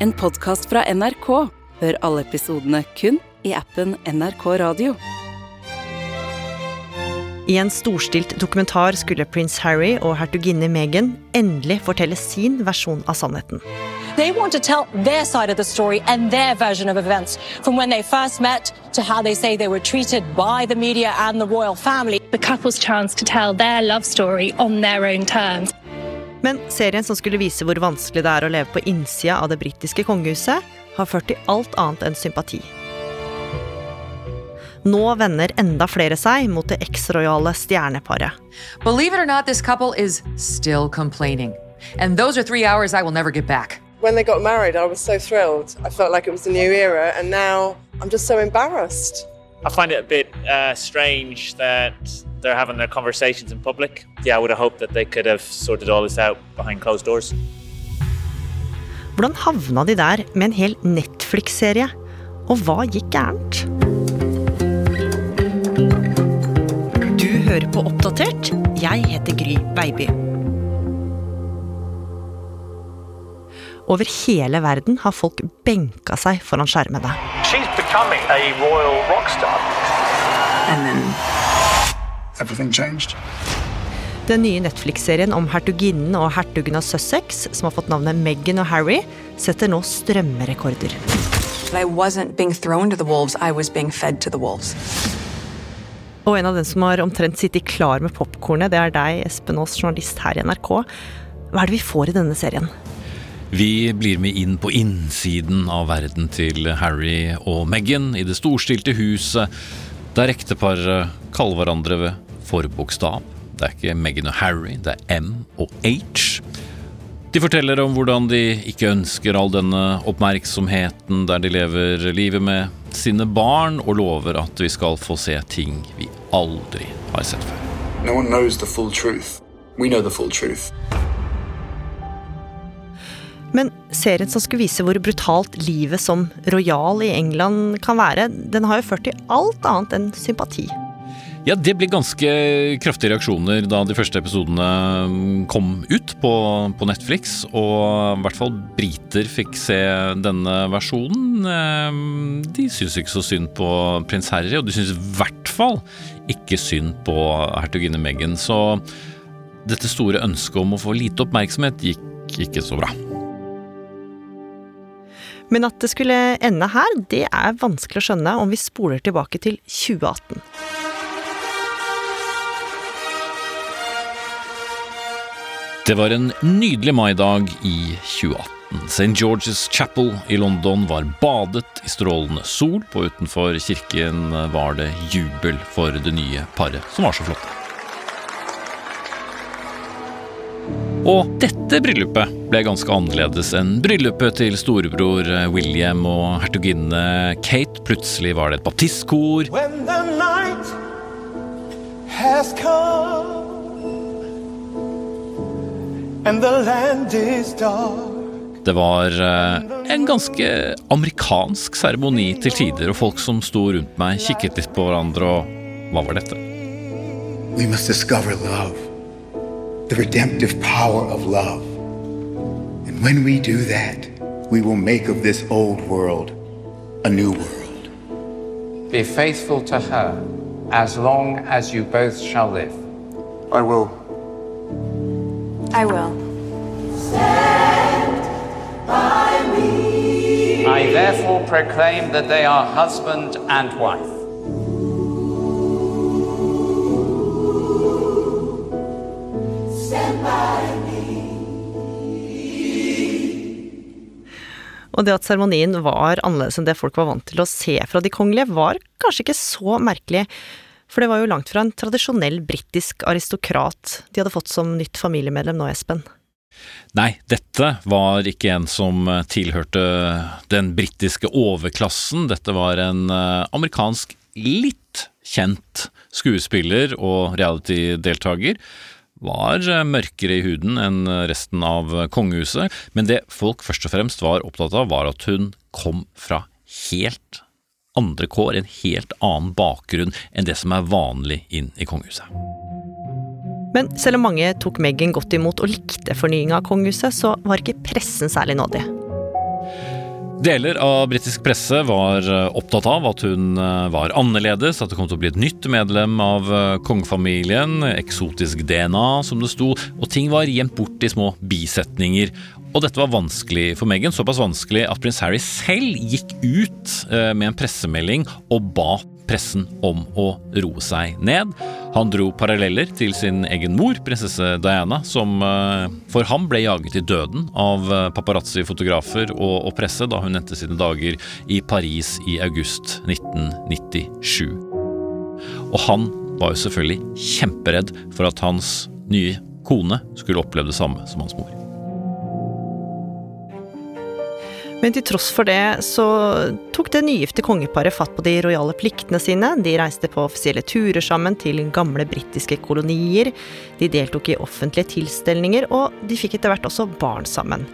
En podkast fra NRK. Hør alle episodene kun i appen NRK Radio. I en storstilt dokumentar skulle prins Harry og hertuginne Meghan endelig fortelle sin versjon av sannheten. They want to tell their side of the story and their version of events, from when they first met to how they say they were treated by the media and the royal family. the couple's chance to tell their love story on their own terms. Men serien som skulle vise hvor vanskelig det er å leve på innsida av det britiske kongehuset, har ført til alt annet enn sympati. Nå vender enda flere seg mot det eksrojale stjerneparet. Believe it or not, this couple is still complaining. And those are three hours I will never get back. When they got married, I was so thrilled. I felt like it was a new era, and now I'm just so embarrassed. I find it a bit uh, strange that they're having their conversations in public. Yeah, I would have hoped that they could have sorted all this out behind closed doors. Hvordan havna de der med en hel Netflix-serie? Og hva gikk gærent? Du hører på Oppdatert. Jeg heter Gry Baby. Over hele verden har folk benka seg foran skjermene. She's becoming a royal rock. And then Everything changed. Den nye Netflix-serien om hertuginnen og hertugen av Sussex, som har fått navnet Meghan og Harry, setter nå strømmerekorder. I wasn't being thrown to the wolves, I was being fed to the wolves. Og en av dem som har omtrent sittet klar med popkornet, det er deg, Espen Aas, journalist her i NRK. Hva er det vi får i denne serien? Vi blir med inn på innsiden av verden til Harry og Meghan i det storstilte huset, der ekteparet kaller hverandre ved forbokstav. Det er ikke Meghan og Harry, det er M og H. De forteller om hvordan de ikke ønsker all denne oppmerksomheten der de lever livet med sine barn, og lover at vi skal få se ting vi aldri har sett før. No one knows the full truth. We know the full truth. Men serien som skulle vise hvor brutalt livet som rojal i England kan være, den har jo ført til alt annet enn sympati. Ja, det ble ganske kraftige reaksjoner da de første episodene mm, kom ut på, på Netflix. Og i hvert fall briter fikk se denne versjonen. Eh, De syns ikke så synd på prins Harry, og de syns i hvert fall ikke synd på hertuginne Meghan. Så dette store ønsket om å få lite oppmerksomhet gikk ikke så bra. Men at det skulle ende her, det er vanskelig å skjønne om vi spoler tilbake til 2018. Det var en nydelig maidag i 2018. St. George's Chapel i London var badet i strålende sol, og utenfor kirken var det jubel for det nye paret, som var så flotte. Og dette bryllupet ble ganske annerledes enn bryllupet til storebror William og hertuginne Kate. Plutselig var det et baptistkor. When the night has come Det var eh, en ganske amerikansk seremoni til tider, og folk som sto rundt meg, kikket litt på hverandre, og hva var dette? We must discover love, the redemptive power of love. And when we do that, we will make of this old world a new world. Be faithful to her as long as you both shall live. I will. I will. I therefore proclaim that they are husband and wife. Og det at seremonien var annerledes enn det folk var vant til å se fra de kongelige, var kanskje ikke så merkelig, for det var jo langt fra en tradisjonell britisk aristokrat de hadde fått som nytt familiemedlem nå, Espen. Nei, dette var ikke en som tilhørte den britiske overklassen. Dette var en eh, amerikansk, litt kjent skuespiller og reality-deltaker. Var eh, mørkere i huden enn resten av kongehuset, men det folk først og fremst var opptatt av, var at hun kom fra helt andre kår, en helt annen bakgrunn enn det som er vanlig inn i kongehuset. Men selv om mange tok Meghan godt imot og likte fornyinga av kongehuset, så var ikke pressen særlig nådig. Deler av britisk presse var eh, opptatt av at hun eh, var annerledes, at det kom til å bli et nytt medlem av eh, kongefamilien, eksotisk DNA, som det sto, og ting var gjemt bort i små bisetninger. Og dette var vanskelig for Meghan, såpass vanskelig at prins Harry selv gikk ut med en pressemelding og ba pressen om å roe seg ned. Han dro paralleller til sin egen mor, prinsesse Diana, som eh, for ham ble jaget i døden av eh, paparazzi-fotografer og, presse da hun endte sine dager i Paris i august 1997. Og han var jo selvfølgelig kjemperedd for at hans nye kone skulle oppleve det samme som hans mor. Men til tross for det så tok det nygifte kongeparet fatt på de rojale pliktene sine. De reiste på offisielle turer sammen til gamle britiske kolonier. De deltok i offentlige tilstelninger, og de fikk etter hvert også barn sammen.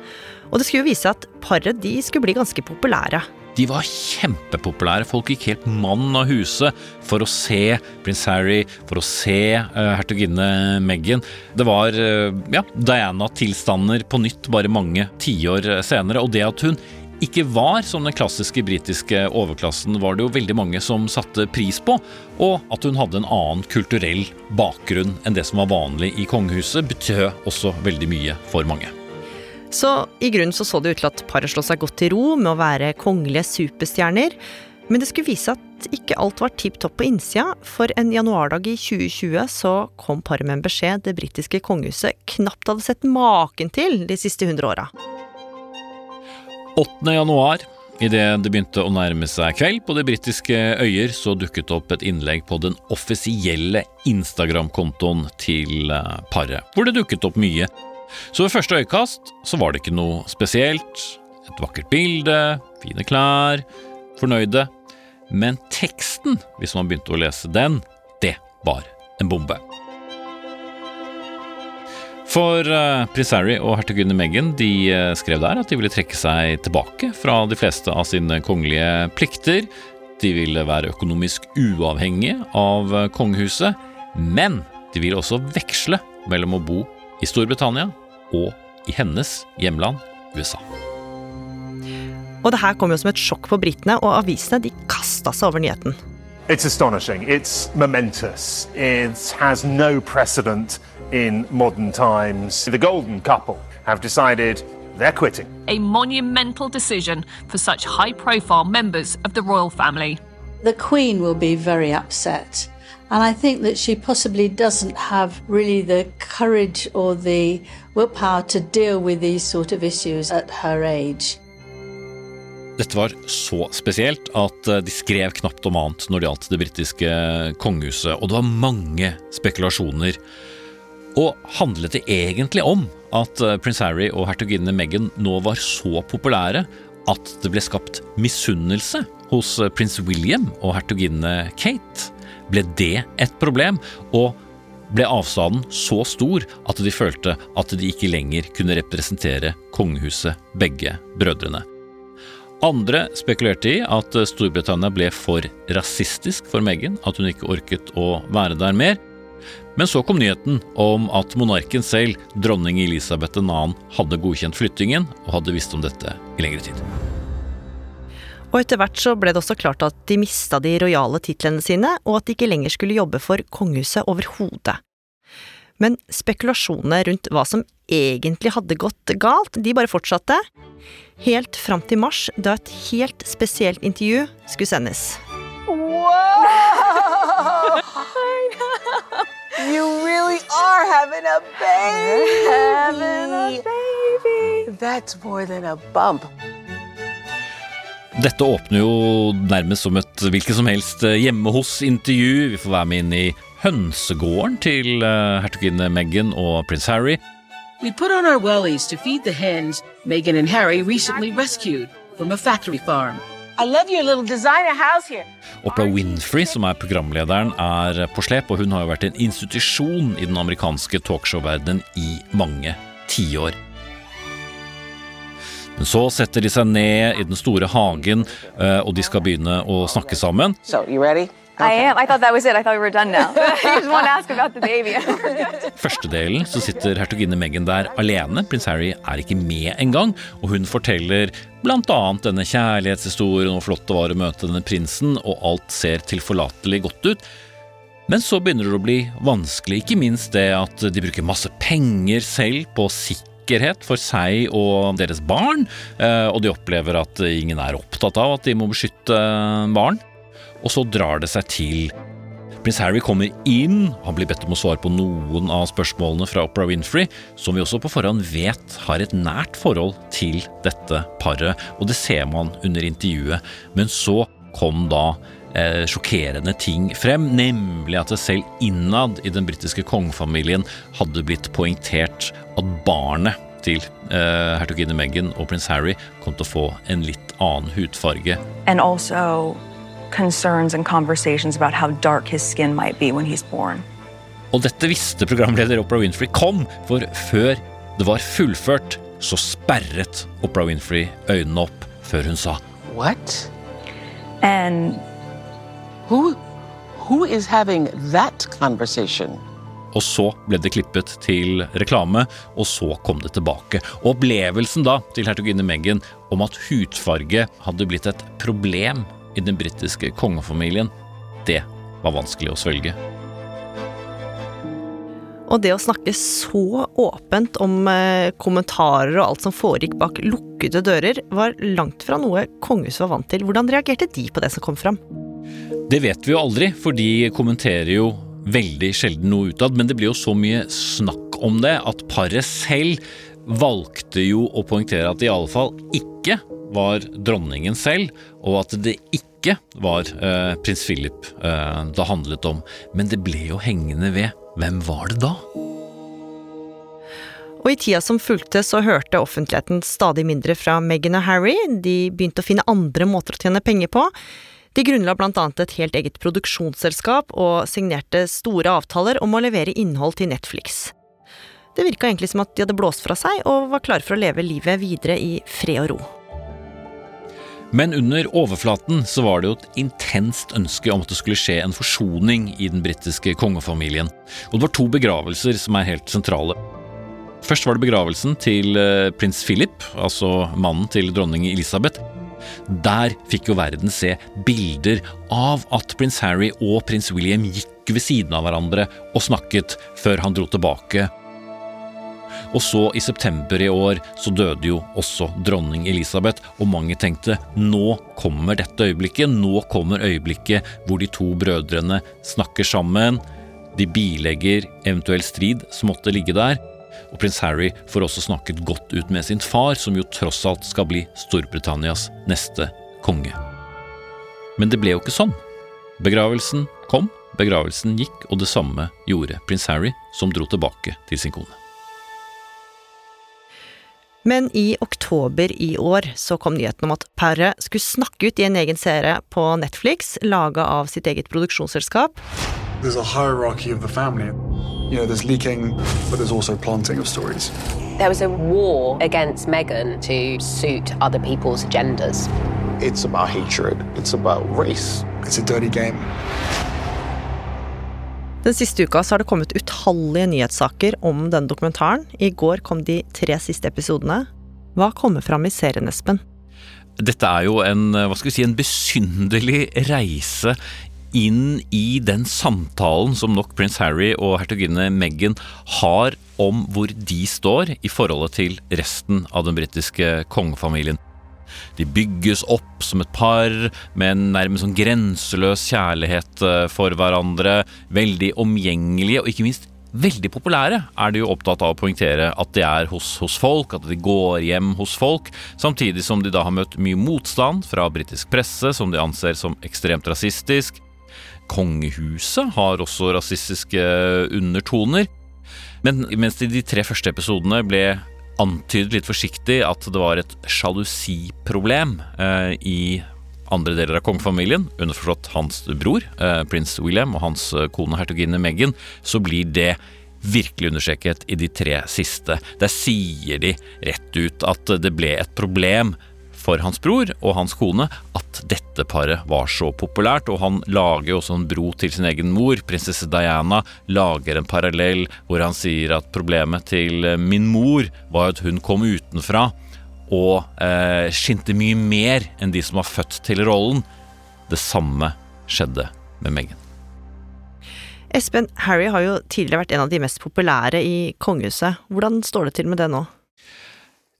Og det skulle jo vise at paret de skulle bli ganske populære. De var kjempepopulære. Folk gikk helt mann av huset for å se prins Harry, for å se uh, hertuginne Meghan. Det var uh, ja, Diana-tilstander på nytt bare mange tiår senere. Og det at hun ikke var som den klassiske britiske overklassen, var det jo veldig mange som satte pris på. Og at hun hadde en annen kulturell bakgrunn enn det som var vanlig i kongehuset, betød også veldig mye for mange. Så i grunnen så, så det ut til at paret slå seg godt til ro med å være kongelige superstjerner. Men det skulle vise at ikke alt var tipp topp på innsida, for en januardag i 2020 så kom paret med en beskjed det britiske kongehuset knapt hadde sett maken til de siste hundre åra. 8. januar, idet det begynte å nærme seg kveld på de britiske øyer, så dukket det opp et innlegg på den offisielle Instagram-kontoen til eh, paret, hvor det dukket opp mye så ved første øyekast så var det ikke noe spesielt. Et vakkert bilde, fine klær, fornøyde. Men teksten, hvis man begynte å lese den, det var en bombe. For uh, prins Harry og hertuginne Meghan de uh, skrev der at de ville trekke seg tilbake fra de fleste av sine kongelige plikter. De ville være økonomisk uavhengige av uh, kongehuset, men de ville også veksle mellom å bo i Storbritannia og i hennes hjemland USA. Og det her kom jo som et sjokk for britene, og avisene de kasta seg over nyheten. It's astonishing. It's momentous. It has no precedent in modern times. The golden couple have decided they're quitting. A monumental decision for such high profile members of the royal family. The Queen will be very upset. And I think that she possibly doesn't have really the courage or the willpower to deal with these sort of issues at her age. Dette var så spesielt at eh, de skrev knapt om annet når det gjaldt det britiske kongehuset, og det var mange spekulasjoner. Og handlet det egentlig om at eh, prins Harry og hertuginne Meghan nå var så populære at det ble skapt misunnelse hos eh, prins William og hertuginne Kate? Ble det et problem, og ble avstanden så stor at de følte at de ikke lenger kunne representere kongehuset, begge brødrene. Andre spekulerte i at Storbritannia ble for rasistisk for Meghan, at hun ikke orket å være der mer. Men så kom nyheten om at monarken selv, dronning Elisabeth 2., hadde godkjent flyttingen og hadde visst om dette i lengre tid. Og etter hvert så ble det også klart at de mista de rojale titlene sine, og at de ikke lenger skulle jobbe for kongehuset overhodet. Men spekulasjonene rundt hva som egentlig hadde gått galt, de bare fortsatte. Helt fram til mars, da et helt spesielt intervju skulle sendes. Wow! You really are having a baby! Having a baby! That's more than a bump. Dette åpner jo nærmest som et hvilket som helst eh, hjemme hos-intervju. Vi får være med inn i hønsegården til eh, hertuginne Meghan og prins Harry. We put on our wellies to feed the hens Meghan and Harry recently rescued from a factory farm. I love your little designer house here. Oprah Winfrey, som er programlederen, er på slep, og hun har jo vært en institusjon i den amerikanske talkshow-verdenen i mange tiår. Men så setter de seg ned i den store hagen, eh, og de skal begynne å snakke sammen. So, you? I am. I thought that was it. I thought we were done now. I just want to ask about the baby. Første delen så sitter hertuginne Meghan der alene. Prins Harry er ikke med engang, og hun forteller annet denne kjærlighetshistorien og hvor flott det var å møte denne prinsen, og alt ser tilforlatelig godt ut. Men så begynner det å bli vanskelig, ikke minst det at de bruker masse penger selv på sikkerhet for seg og deres barn, eh, og de opplever at ingen er opptatt av at de må beskytte barn. Og så drar det seg til. Prins Harry kommer inn, han blir bedt om å svare på noen av spørsmålene fra Oprah Winfrey, som vi også på forhånd vet har et nært forhold til dette paret, og det ser man under intervjuet. Men så kom da eh, sjokkerende ting frem, nemlig at det selv innad i den britiske kongefamilien hadde blitt poengtert at barnet til eh, hertuginne Meghan og prins Harry kom til å få en litt annen hudfarge. and also concerns and conversations about how dark his skin might be when he's born. Og dette visste programleder Oprah Winfrey kom, for før det var fullført, så sperret Oprah Winfrey øynene opp før hun sa What? And who who is having that conversation? Og så ble det klippet til reklame, og så kom det tilbake. Og opplevelsen da til hertuginne Meghan om at hudfarge hadde blitt et problem i den britiske kongefamilien, det var vanskelig å svelge. Og det å snakke så åpent om eh, kommentarer og alt som foregikk bak lukkede dører, var langt fra noe kongehuset var vant til. Hvordan reagerte de på det som kom fram? Det vet vi jo aldri, for de kommenterer jo veldig sjelden noe utad, men det blir jo så mye snakk om det at paret selv valgte jo å poengtere at det i alle fall ikke var dronningen selv, og at det ikke var eh, prins Philip eh, det handlet om. Men det ble jo hengende ved hvem var det da? Og i tida som fulgte, så hørte offentligheten stadig mindre fra Meghan og Harry. De begynte å finne andre måter å tjene penger på. De grunnla annet et helt eget produksjonsselskap, og signerte store avtaler om å levere innhold til Netflix. Det virka egentlig som at de hadde blåst fra seg, og var klare for å leve livet videre i fred og ro. Men under overflaten så var det jo et intenst ønske om at det skulle skje en forsoning i den britiske kongefamilien. Og det var to begravelser som er helt sentrale. Først var det begravelsen til eh, prins Philip, altså mannen til dronning Elisabeth. Der fikk jo verden se bilder av at prins Harry og prins William gikk ved siden av hverandre og snakket før han dro tilbake og så, i september i år, så døde jo også dronning Elisabeth, og mange tenkte nå kommer dette øyeblikket, nå kommer øyeblikket hvor de to brødrene snakker sammen. De bilegger eventuell strid som måtte ligge der. Og prins Harry får også snakket godt ut med sin far, som jo tross alt skal bli Storbritannias neste konge. Men det ble jo ikke sånn. Begravelsen kom, begravelsen gikk, og det samme gjorde prins Harry, som dro tilbake til sin kone. Men i oktober i år så kom nyheten om at paret skulle snakke ut i en egen serie på Netflix, laga av sitt eget produksjonsselskap. There's a hierarchy of the family. You know, there's leaking, but there's also planting of stories. There was a war against Meghan to suit other people's agendas. It's about hatred. It's about race. It's a dirty game. Den siste uka så har det kommet utallige nyhetssaker om denne dokumentaren. I går kom de tre siste episodene. Hva kommer fram i serien, Espen? Dette er jo en, hva skal vi si, en besynderlig reise inn i den samtalen som nok prins Harry og hertuginne Meghan har om hvor de står i forholdet til resten av den britiske kongefamilien. De bygges opp som et par med en nærmest sånn grenseløs kjærlighet eh, for hverandre. Veldig omgjengelige, og ikke minst veldig populære er de jo opptatt av å poengtere at de er hos, hos, folk, at de går hjem hos folk, samtidig som de da har møtt mye motstand fra britisk presse, som de anser som ekstremt rasistisk. Kongehuset har også rasistiske undertoner. Men mens det i de tre første episodene ble antydet litt forsiktig at det var et sjalusiproblem eh, i andre deler av kongefamilien, underforstått hans bror, eh, prins William, og hans eh, kone hertuginne Meghan, så blir det virkelig understreket i de tre siste. Der sier de rett ut at det ble et problem for hans bror og hans kone at dette paret var så populært, og han lager jo også en bro til sin egen mor. Prinsesse Diana lager en parallell hvor han sier at problemet til min mor var at hun kom utenfra og eh, skinte mye mer enn de som var født til rollen. Det samme skjedde med Meghan. Espen, Harry har jo tidligere vært en av de mest populære i kongehuset. Hvordan står det til med det nå?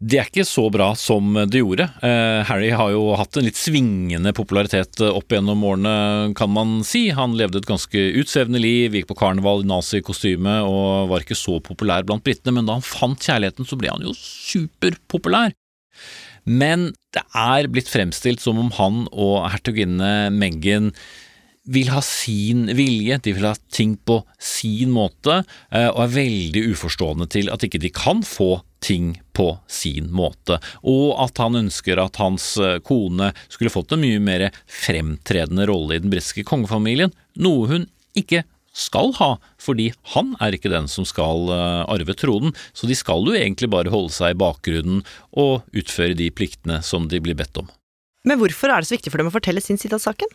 Det er ikke så bra som det gjorde. Eh, Harry har jo hatt en litt svingende popularitet opp gjennom årene, kan man si. Han levde et ganske utsvevende liv, gikk på karneval i nazikostyme og var ikke så populær blant britene, men da han fant kjærligheten, så ble han jo superpopulær. Men det er blitt fremstilt som om han og hertuginne Meghan vil ha sin vilje, de vil ha ting på sin måte, eh, og er veldig uforstående til at ikke de kan få ting på sin måte, og at han ønsker at hans eh, kone skulle fått en mye mer fremtredende rolle i den britiske kongefamilien, noe hun ikke skal ha, fordi han er ikke den som skal eh, arve tronen, så de skal jo egentlig bare holde seg i bakgrunnen og utføre de pliktene som de blir bedt om. Men hvorfor er det så viktig for dem å fortelle sin side av saken?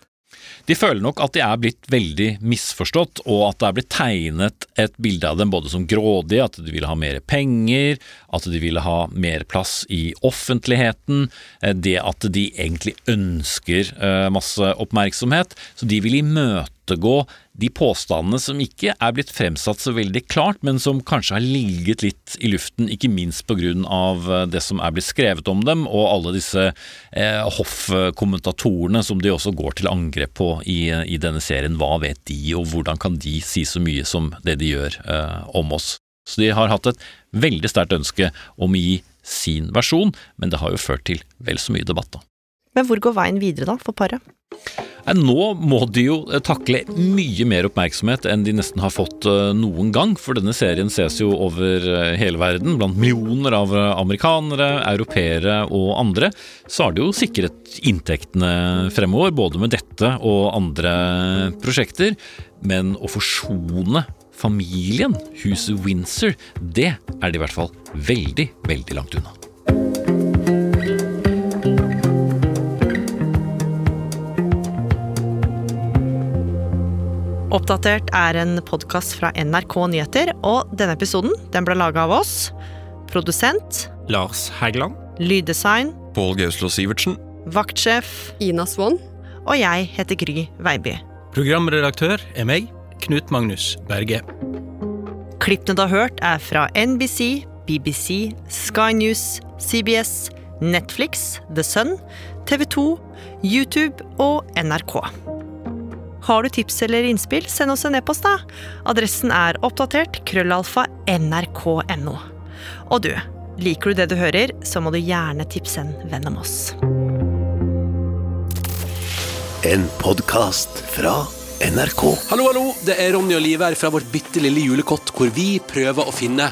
De føler nok at de er blitt veldig misforstått, og at det er blitt tegnet et bilde av dem både som grådige, at de ville ha mer penger, at de ville ha mer plass i offentligheten, eh, det at de egentlig ønsker eh, masse oppmerksomhet. Så de vil imøtegå de påstandene som ikke er blitt fremsatt så veldig klart, men som kanskje har ligget litt i luften, ikke minst av eh, det som er blitt skrevet om dem, og alle disse eh, hoffkommentatorene som de også går til angrep på i, i, denne serien. Hva vet de, og hvordan kan de si så mye som det de gjør eh, om oss? Så de har hatt et veldig sterkt ønske om å gi sin versjon, men det har jo ført til vel så mye debatt, da. Men hvor går veien videre, da, for paret? Nå må de jo eh, takle mye mer oppmerksomhet enn de nesten har fått eh, noen gang, for denne serien ses jo over eh, hele verden, blant millioner av amerikanere, europeere og andre. Så har det jo sikret inntektene fremover, både med dette og andre prosjekter. Men å forsone familien, huset Windsor, det er de i hvert fall veldig, veldig langt unna. Oppdatert er en podkast fra NRK Nyheter, og denne episoden den ble laga av oss. Produsent Lars Hægeland. Lyddesign Pål Gauslo Sivertsen. Vaktsjef Ina Swann. Og jeg heter Gry Veiby. Programredaktør er meg, Knut Magnus Berge. Klippene du har hørt, er fra NBC, BBC, Sky News, CBS, Netflix, The Sun, TV 2, YouTube og NRK. Har du tips eller innspill, send oss en e-post, da. Adressen er oppdatert krøllalfa nrk.no. Og du, liker du det du hører, så må du gjerne tipse en venn om oss. En podkast fra NRK. Hallo, hallo! Det er Ronny og Liv her fra vårt bitte lille julekott, hvor vi prøver å finne